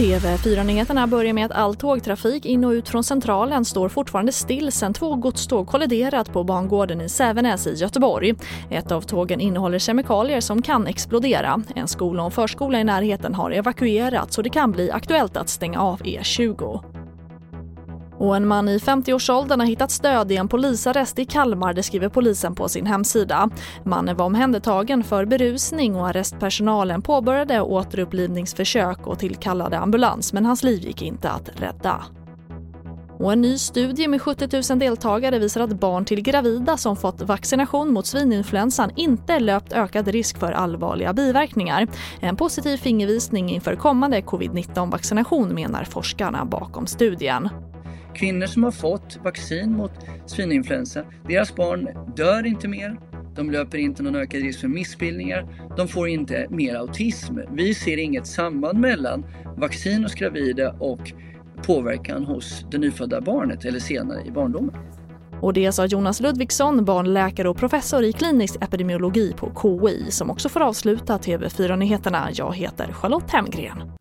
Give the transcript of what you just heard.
TV4-nyheterna börjar med att all tågtrafik in och ut från Centralen står fortfarande still sedan två godståg kolliderat på bangården i Sävenäs i Göteborg. Ett av tågen innehåller kemikalier som kan explodera. En skola och förskola i närheten har evakuerats och det kan bli aktuellt att stänga av E20. Och en man i 50-årsåldern har hittats död i en polisarrest i Kalmar, det skriver polisen på sin hemsida. Mannen var omhändertagen för berusning och arrestpersonalen påbörjade återupplivningsförsök och tillkallade ambulans men hans liv gick inte att rädda. Och en ny studie med 70 000 deltagare visar att barn till gravida som fått vaccination mot svininfluensan inte löpt ökad risk för allvarliga biverkningar. En positiv fingervisning inför kommande covid-19-vaccination menar forskarna bakom studien. Kvinnor som har fått vaccin mot svininfluensa, deras barn dör inte mer, de löper inte någon ökad risk för missbildningar, de får inte mer autism. Vi ser inget samband mellan vaccin hos gravida och påverkan hos det nyfödda barnet eller senare i barndomen. Och det sa Jonas Ludvigsson, barnläkare och professor i klinisk epidemiologi på KI som också får avsluta TV4-nyheterna. Jag heter Charlotte Hemgren.